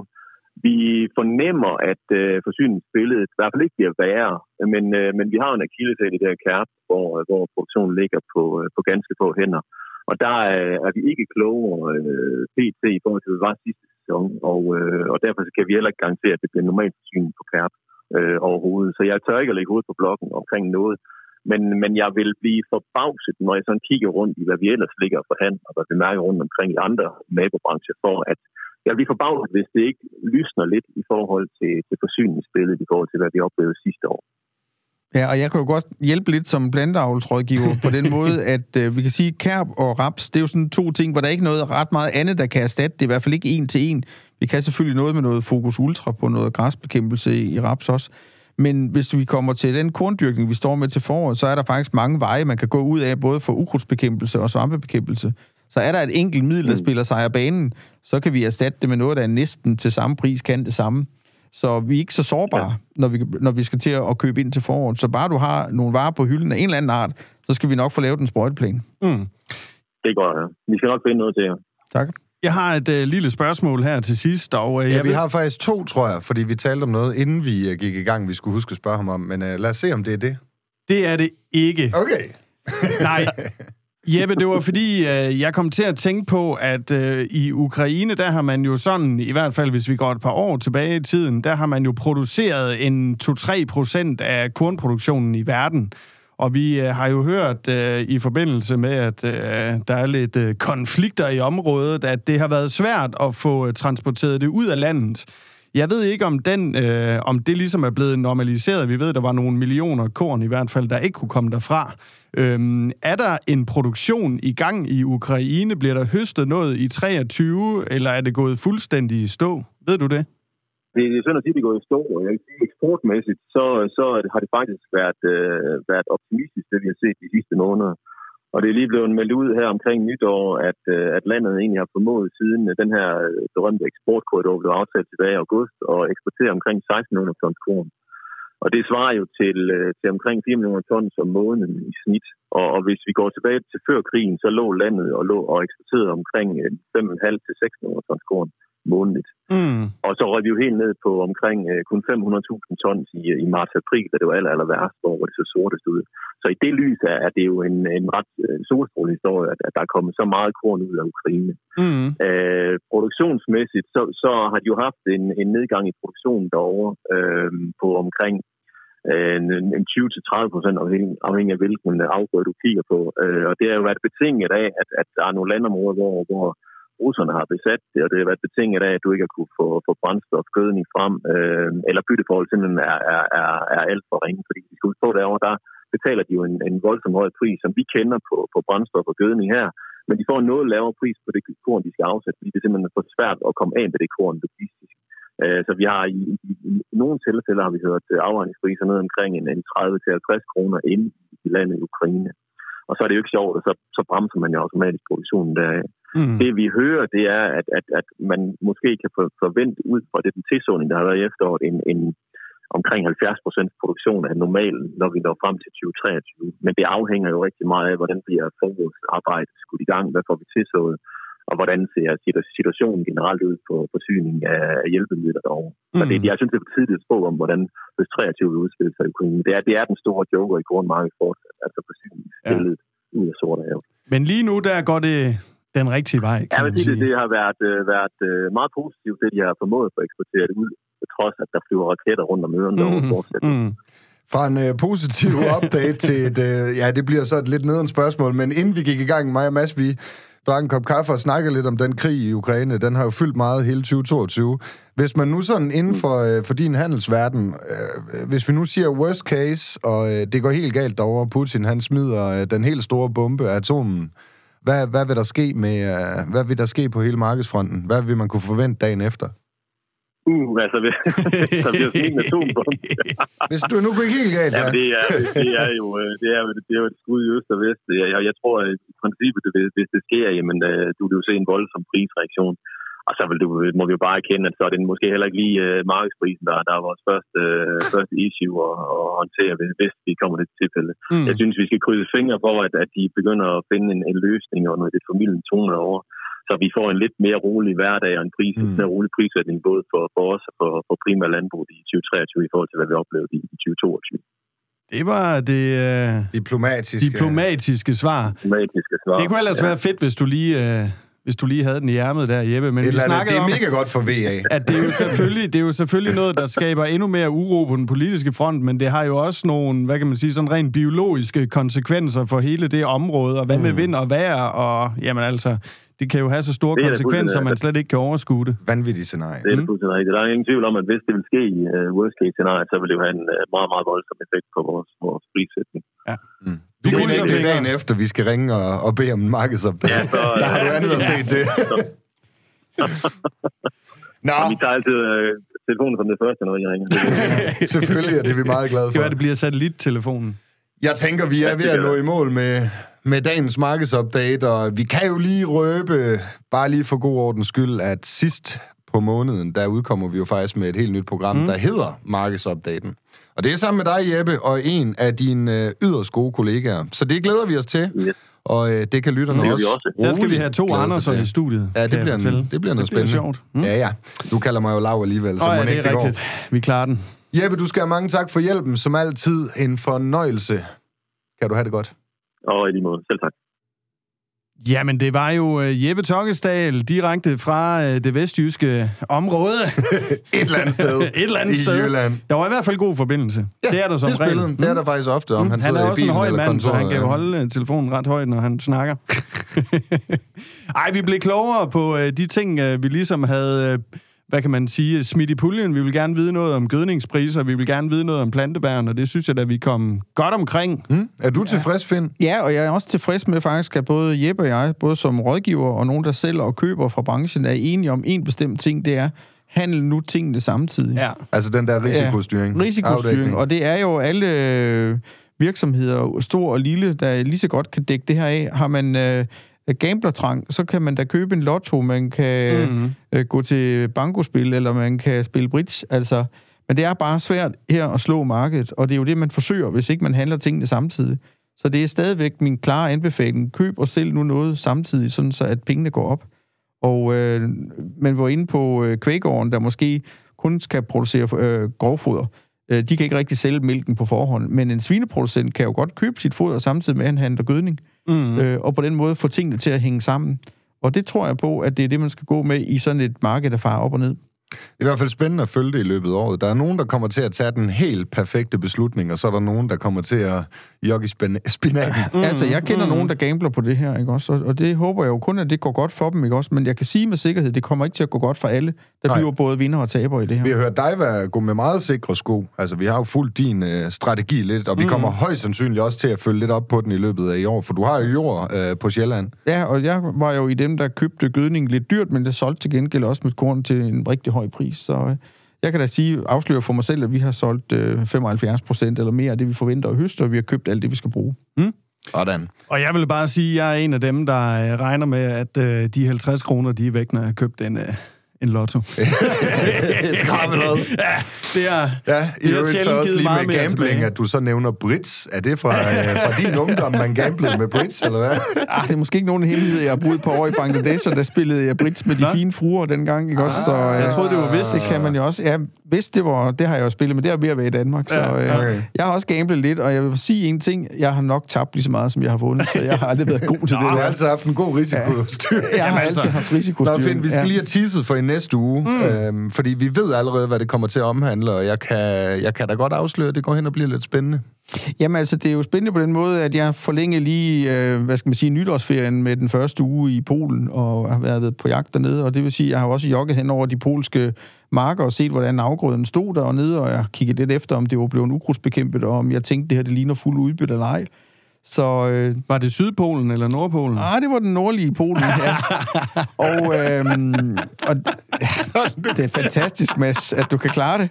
Speaker 4: Vi fornemmer, at øh, forsyningsbilledet i hvert fald ikke bliver værre, men, øh, men vi har en akilleshæl i det her kærp, hvor, øh, hvor produktionen ligger på, øh, på ganske få hænder. Og der er, er vi ikke klogere øh, pt. i forhold til, hvad var sidste sæson, og, øh, og derfor så kan vi heller ikke garantere, at det bliver normalt forsyning på kærp øh, overhovedet. Så jeg tør ikke at lægge hovedet på blokken omkring noget. Men, men jeg vil blive forbavset, når jeg sådan kigger rundt i, hvad vi ellers ligger for hand, og hvad vi mærker rundt omkring i andre nabobrancher, for at jeg vil blive forbavset, hvis det ikke lysner lidt i forhold til, til forsyningsbilledet, i forhold til, hvad vi oplevede sidste år.
Speaker 3: Ja, og jeg kan jo godt hjælpe lidt som planteavlsrådgiver på den måde, at øh, vi kan sige, at kærp og raps, det er jo sådan to ting, hvor der er ikke noget ret meget andet, der kan erstatte det. I hvert fald ikke en til en. Vi kan selvfølgelig noget med noget fokus ultra på noget græsbekæmpelse i raps også. Men hvis vi kommer til den korndyrkning, vi står med til foråret, så er der faktisk mange veje, man kan gå ud af, både for ukrudtsbekæmpelse og svampebekæmpelse. Så er der et enkelt middel, der mm. spiller sig af banen, så kan vi erstatte det med noget, der er næsten til samme pris, kan det samme. Så vi er ikke så sårbare, ja. når, vi, når vi skal til at købe ind til foråret. Så bare du har nogle varer på hylden af en eller anden art, så skal vi nok få lavet en sprøjteplan.
Speaker 4: Mm. Det går, ja. Vi skal nok finde noget til jer.
Speaker 3: Tak.
Speaker 1: Jeg har et øh, lille spørgsmål her til sidst. Og, øh,
Speaker 2: ja,
Speaker 1: jeg
Speaker 2: vi
Speaker 1: ved...
Speaker 2: har faktisk to, tror jeg, fordi vi talte om noget, inden vi øh, gik i gang, vi skulle huske at spørge ham om. Men øh, lad os se, om det er det.
Speaker 1: Det er det ikke.
Speaker 2: Okay.
Speaker 1: Nej. Jeppe, det var fordi, øh, jeg kom til at tænke på, at øh, i Ukraine, der har man jo sådan, i hvert fald hvis vi går et par år tilbage i tiden, der har man jo produceret en 2-3 procent af kornproduktionen i verden. Og vi øh, har jo hørt øh, i forbindelse med, at øh, der er lidt øh, konflikter i området, at det har været svært at få øh, transporteret det ud af landet. Jeg ved ikke, om, den, øh, om det ligesom er blevet normaliseret. Vi ved, der var nogle millioner korn i hvert fald, der ikke kunne komme derfra. Øhm, er der en produktion i gang i Ukraine? Bliver der høstet noget i 23, eller er det gået fuldstændig i stå? Ved du det?
Speaker 4: Det er sådan at sige, det er gået i stå. Jeg kan sige, eksportmæssigt, så, så har det faktisk været, øh, været optimistisk, det vi har set de sidste måneder. Og det er lige blevet meldt ud her omkring nytår, at, øh, at landet egentlig har formået siden øh, den her øh, berømte eksportkorridor blev aftalt tilbage i august, og eksportere omkring 16 millioner tons korn. Og det svarer jo til, til omkring 4 millioner tons om måneden i snit. Og, og hvis vi går tilbage til før krigen, så lå landet og, lå og eksporterede omkring 5,5 til 6 millioner tons korn månedligt. Mm. Og så røg vi jo helt ned på omkring uh, kun 500.000 tons i, i marts-april, da det var aller, aller værst, hvor det så sortest ud. Så i det lys er, er det jo en, en ret uh, solstrålende historie, at, at der er kommet så meget korn ud af Ukraine. Mm. Uh, produktionsmæssigt, så, så har de jo haft en, en nedgang i produktionen derovre uh, på omkring en, en 20-30 procent afhængig, afhængig af hvilken afgrøde du kigger på. Uh, og det har jo været betinget af, at, at der er nogle landområder, hvor, hvor russerne har besat det, og det har været betinget af, at du ikke har kunne få, få brændstof, gødning frem, øh, eller bytteforhold simpelthen er, er, er, er alt for ringe. Fordi vi skal stå derovre, der betaler de jo en, en voldsom høj pris, som vi kender på, på brændstof og gødning her, men de får en noget lavere pris på det korn, de skal afsætte, fordi det er simpelthen for svært at komme af med det korn logistisk. Øh, så vi har i, i, i, i nogle tilfælde har vi hørt øh, afregningspriser ned omkring en, en 30-50 kroner inde i landet i Ukraine. Og så er det jo ikke sjovt, og så, så bremser man jo automatisk produktionen deraf. Mm. Det vi hører, det er, at, at, at man måske kan forvente ud fra det, den tilsåning, der har været i efteråret, en, en omkring 70 procent produktion af normalen, når vi når frem til 2023. Men det afhænger jo rigtig meget af, hvordan bliver forbrugsarbejdet skudt i gang, hvad får vi tilsået, og hvordan ser situationen generelt ud på forsyning af hjælpemidler derovre. Mm. Så det, jeg synes, det er for tidligt at spå om, hvordan hvis 23 vil udspille sig i Ukraine. Det er, det er den store joker i kornmarkedet fortsat, altså forsyningsbilledet ja. ud af sorte have.
Speaker 1: Men lige nu, der går det den rigtige vej,
Speaker 4: kan ja, man sige. Det, det har været, øh, været øh, meget positivt, det de har formået for at eksportere det ud, trods at der flyver raketter rundt om ørerne mm, fortsat. Mm.
Speaker 2: Fra en øh, positiv update til et, øh, ja, det bliver så et lidt nederen spørgsmål, men inden vi gik i gang, mig og Mads, vi drak en kop kaffe og snakkede lidt om den krig i Ukraine. Den har jo fyldt meget hele 2022. Hvis man nu sådan inden for, øh, for din handelsverden, øh, hvis vi nu siger worst case, og øh, det går helt galt derovre, Putin han smider øh, den helt store bombe, atomen, hvad, hvad vil der ske med, uh, hvad vil der ske på hele markedsfronten? Hvad vil man kunne forvente dagen efter?
Speaker 4: Uh, altså, så bliver sådan en atombombe.
Speaker 2: Hvis du nu går helt galt,
Speaker 4: ja. det, er, det, er jo, øh, det, er, det er jo et skud i øst og vest. Jeg, jeg, jeg tror, at i princippet, hvis det sker, jamen, øh, du vil jo se en voldsom prisreaktion. Og så vil du, må vi jo bare erkende, at så er det måske heller ikke lige uh, markedsprisen, der, der er vores første, uh, første issue at, at håndtere, hvis vi kommer til tilfælde. Mm. Jeg synes, vi skal krydse fingre for, at, at de begynder at finde en, en løsning og noget lidt formidlende tone over, så vi får en lidt mere rolig hverdag og en, pris, mm. en mere rolig prissætning både for, for os og for, for primært landbrug i 2023 i forhold til, hvad vi oplevede i, i 2022.
Speaker 1: Det var det øh,
Speaker 2: Diplomatiske.
Speaker 1: diplomatiske svar.
Speaker 4: Diplomatiske svar.
Speaker 1: Det kunne ellers
Speaker 4: ja.
Speaker 1: være fedt, hvis du lige, øh, hvis du lige havde den i ærmet der, Jeppe. Men vi snakkede
Speaker 2: Det er
Speaker 1: om,
Speaker 2: mega godt for VA.
Speaker 1: at det er, jo selvfølgelig, det er jo selvfølgelig noget, der skaber endnu mere uro på den politiske front, men det har jo også nogle, hvad kan man sige, sådan rent biologiske konsekvenser for hele det område, og hvad med vind og vejr, og jamen altså, det kan jo have så store
Speaker 4: Det er
Speaker 1: konsekvenser,
Speaker 4: fuldstændig-
Speaker 1: man slet ikke kan overskue det.
Speaker 2: Vanvittigt scenarie.
Speaker 4: Det er mm. fuldstændig rigtigt. Der er ingen tvivl om, at hvis det vil ske i uh, worst case scenarie, så vil det jo have en uh, meget, meget voldsom effekt på vores, vores prissætning.
Speaker 2: Du
Speaker 1: Vi
Speaker 2: mener ikke, det er dagen efter, vi skal ringe og, og bede om en markedsopdage.
Speaker 4: Ja, så,
Speaker 2: Der har du andet at se til. Nå,
Speaker 4: Og vi tager altid uh, telefonen som det første, når I ringer.
Speaker 2: selvfølgelig, og det er vi meget glade
Speaker 1: Det kan
Speaker 2: for.
Speaker 1: være, det bliver satellittelefonen.
Speaker 2: Jeg tænker, vi er ved at nå i mål med, med dagens markedsupdate, og vi kan jo lige røbe, bare lige for god ordens skyld, at sidst på måneden, der udkommer vi jo faktisk med et helt nyt program, mm. der hedder Markedsupdaten. Og det er sammen med dig, Jeppe, og en af dine øh, yderst gode kollegaer. Så det glæder vi os til,
Speaker 4: Yes.
Speaker 2: og øh, det kan lytterne
Speaker 4: Det
Speaker 2: også.
Speaker 4: vi også.
Speaker 1: Der skal vi have to
Speaker 2: til.
Speaker 1: i studiet.
Speaker 2: Ja, det bliver, en, det bliver noget
Speaker 1: det bliver
Speaker 2: spændende.
Speaker 1: sjovt. Mm?
Speaker 2: Ja, ja. Du kalder mig jo Lav alligevel, så
Speaker 1: Åh,
Speaker 2: må
Speaker 1: ja,
Speaker 2: ikke
Speaker 1: det
Speaker 2: det
Speaker 1: er
Speaker 2: går.
Speaker 1: rigtigt. Vi klarer den.
Speaker 2: Jeppe, du skal have mange tak for hjælpen. Som altid en fornøjelse. Kan du have det godt?
Speaker 4: Og i lige måde. Selv tak.
Speaker 1: Jamen, det var jo øh, Jeppe Tokkesdal, direkte fra øh, det vestjyske område.
Speaker 2: Et eller andet sted.
Speaker 1: Et eller andet
Speaker 2: i
Speaker 1: sted.
Speaker 2: Jylland.
Speaker 1: Der var i hvert fald god forbindelse.
Speaker 2: Ja,
Speaker 1: det er der som
Speaker 2: det,
Speaker 1: regel.
Speaker 2: det er der faktisk ofte, om han,
Speaker 1: han
Speaker 2: sidder
Speaker 1: er også en høj mand, så han
Speaker 2: kontoret,
Speaker 1: kan jo holde øh, telefonen ret højt, når han snakker. Ej, vi blev klogere på de ting, vi ligesom havde, hvad kan man sige, smidt i puljen. Vi vil gerne vide noget om gødningspriser, vi vil gerne vide noget om plantebæren, og det synes jeg, at vi kom godt omkring.
Speaker 2: Mm? Er du tilfreds, Finn?
Speaker 3: Ja, og jeg er også tilfreds med faktisk, at både Jeppe og jeg, både som rådgiver og nogen, der sælger og køber fra branchen, er enige om en bestemt ting, det er, handle nu tingene samtidig.
Speaker 1: Ja.
Speaker 2: Altså den der risikostyring.
Speaker 3: Risikostyring,
Speaker 2: Afdækning.
Speaker 3: og det er jo alle øh, virksomheder, stor og lille, der lige så godt kan dække det her af. Har man øh, gamblertrang, så kan man da købe en lotto, man kan mm. øh, gå til bankospil, eller man kan spille bridge. Altså, men det er bare svært her at slå markedet, og det er jo det, man forsøger, hvis ikke man handler tingene samtidig. Så det er stadigvæk min klare anbefaling. Køb og sælg nu noget samtidig, sådan så at pengene går op. Og øh, man var inde på øh, kvægården, der måske kun skal producere øh, grovfoder. Øh, de kan ikke rigtig sælge mælken på forhånd, men en svineproducent kan jo godt købe sit foder samtidig med, at han handler gødning,
Speaker 1: Mm.
Speaker 3: øh, og på den måde få tingene til at hænge sammen. Og det tror jeg på, at det er det, man skal gå med i sådan et marked, der farer op og ned.
Speaker 2: Det er i hvert fald spændende at følge det i løbet af året. Der er nogen, der kommer til at tage den helt perfekte beslutning, og så er der nogen, der kommer til at jogge spinaten.
Speaker 3: Mm, altså, jeg kender mm. nogen, der gambler på det her, ikke også? Og, og det håber jeg jo kun, at det går godt for dem, ikke også? Men jeg kan sige med sikkerhed, det kommer ikke til at gå godt for alle. Der
Speaker 2: Nej.
Speaker 3: bliver både vinder og taber i det her.
Speaker 2: Vi har hørt dig være, gå med meget sikre sko. Altså, vi har jo fulgt din øh, strategi lidt, og vi
Speaker 3: Mm.
Speaker 2: kommer højst sandsynligt også til at følge lidt op på den i løbet af i år, for du har jo jord øh, på Sjælland.
Speaker 3: Ja, og jeg var jo i dem, der købte gødning lidt dyrt, men det solgte til gengæld også mit korn til en rigtig høj pris. Så øh, jeg kan da sige, afsløre for mig selv, at vi har solgt øh, 75 procent eller mere af det, vi forventer at høste, og vi har købt alt det, vi skal bruge.
Speaker 2: Sådan.
Speaker 1: Og jeg vil bare sige, at jeg er en af dem, der øh, regner med, at øh, de 50 kroner, de er væk, når jeg har købt en, øh, en lotto.
Speaker 2: Skrabe noget.
Speaker 1: ja, det er...
Speaker 2: Ja, i
Speaker 1: Det er
Speaker 2: så også
Speaker 1: givet
Speaker 2: lige med gambling, at du så nævner Brits. Er det fra, øh, fra din ungdom, man gamblede med Brits, eller hvad?
Speaker 3: Ah, det er måske ikke nogen hemmelighed. Jeg har boet på år i Bangladesh, og der spillede jeg brits med de
Speaker 1: Nå.
Speaker 3: fine fruer dengang, ikke også? Så, øh,
Speaker 1: jeg troede, det var vist.
Speaker 3: Det kan man jo også. Ja, hvis det var, det har jeg jo spillet, men det er ved at være i Danmark. Så
Speaker 1: Ja,
Speaker 3: øh,
Speaker 2: okay.
Speaker 3: jeg har også gamblet lidt, og jeg vil sige en ting. Jeg har nok tabt lige så meget, som jeg har vundet, så jeg har aldrig været god til det
Speaker 2: Du har altid haft en god risikostyring.
Speaker 3: Jeg har
Speaker 1: Jamen, altså.
Speaker 3: altid haft
Speaker 2: Nå,
Speaker 3: risikostyring.
Speaker 2: Finn, vi skal lige have teaset for i næste uge, mm. øhm, fordi vi ved allerede, hvad det kommer til at omhandle, og jeg kan, jeg kan da godt afsløre, at det går hen og bliver lidt spændende.
Speaker 3: Jamen altså, det er jo spændende på den måde, at jeg forlænger lige, øh, hvad skal man sige, nytårsferien med den første uge i Polen, og har været på jagt dernede, og det vil sige, at jeg har også jogget hen over de polske marker og set, hvordan afgrøden stod dernede, og jeg kigget lidt efter, om det var blevet ukrudtsbekæmpet, og om jeg tænkte, det her det ligner fuld udbytte eller ej. Så øh,
Speaker 1: Var det Sydpolen eller Nordpolen?
Speaker 3: ah, det var den nordlige Polen, ja. og, øh, og det er fantastisk, Mads, at du kan klare det.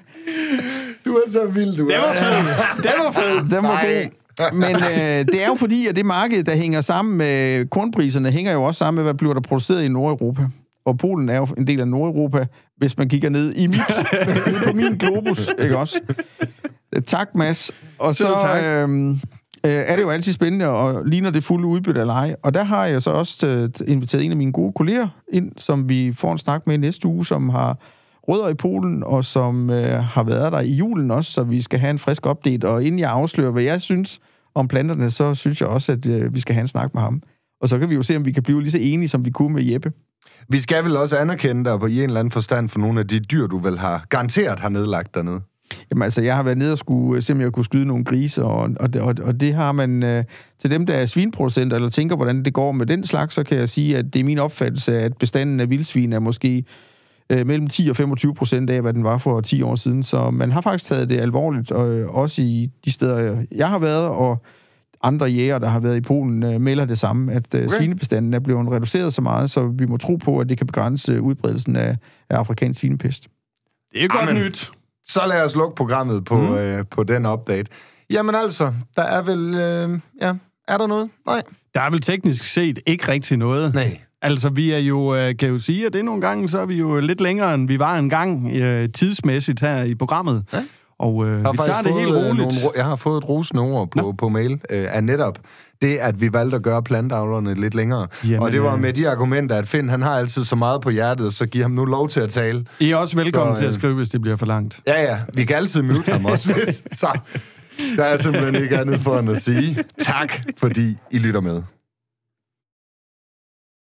Speaker 2: Du er så vild, du
Speaker 1: Det var fedt. Det var fedt.
Speaker 3: Den var god. Men øh, det er jo fordi, at det marked, der hænger sammen med kornpriserne, hænger jo også sammen med, hvad bliver der produceret i Nordeuropa. Og Polen er jo en del af Nordeuropa, hvis man kigger ned i mit, på min globus, ikke også? Tak, Mads. Og så
Speaker 1: Selv tak.
Speaker 3: øh, øh, er det jo altid spændende, og ligner det fulde udbytte eller ej. Og der har jeg så også inviteret en af mine gode kolleger ind, som vi får en snak med i næste uge, som har rødder i Polen, og som øh, har været der i julen også, så vi skal have en frisk update. Og inden jeg afslører, hvad jeg synes om planterne, så synes jeg også, at øh, vi skal have en snak med ham. Og så kan vi jo se, om vi kan blive lige så enige, som vi kunne med Jeppe.
Speaker 2: Vi skal vel også anerkende dig på i en eller anden forstand for nogle af de dyr, du vel har garanteret har nedlagt dernede.
Speaker 3: Jamen altså, jeg har været nede og skulle øh, se, om jeg kunne skyde nogle grise, og, og, det, og, og det har man... Øh, til dem, der er svinproducenter, eller tænker, hvordan det går med den slags, så kan jeg sige, at det er min opfattelse, at bestanden af vildsvin er måske øh, mellem 10 og 25 procent af, hvad den var for 10 år siden. Så man har faktisk taget det alvorligt, og øh, også i de steder, jeg har været, og andre jæger, der har været i Polen, øh, melder det samme, at øh, okay. svinebestanden er blevet reduceret så meget, så vi må tro på, at det kan begrænse udbredelsen af, af afrikansk svinepest.
Speaker 1: Det er godt
Speaker 2: Amen.
Speaker 1: nyt.
Speaker 2: Så lad os lukke programmet på, mm. øh, på den update. Jamen altså, der er vel... Øh, ja, er der noget? Nej.
Speaker 1: Der er vel teknisk set ikke rigtig noget.
Speaker 2: Nej.
Speaker 1: Altså, vi er jo, øh, kan jo sige, at det nogle gange, så er vi jo lidt længere, end vi var engang øh, tidsmæssigt her i programmet.
Speaker 2: Ja.
Speaker 1: Og øh, vi tager det helt
Speaker 2: øh,
Speaker 1: roligt.
Speaker 2: Nogle, jeg har fået et rosende ord på, på mail øh, af netop det, at vi valgte at gøre plantavlerne lidt længere.
Speaker 1: Jamen,
Speaker 2: og det var
Speaker 1: øh,
Speaker 2: med de argumenter, at Finn, han har altid så meget på hjertet, så giv ham nu lov til at tale.
Speaker 1: I er også velkommen
Speaker 2: Så,
Speaker 1: til at
Speaker 2: øh,
Speaker 1: skrive, hvis det bliver for langt.
Speaker 2: Ja, ja, vi kan altid mute ham også, hvis. Så der er simpelthen ikke andet for end at sige tak, fordi I lytter med.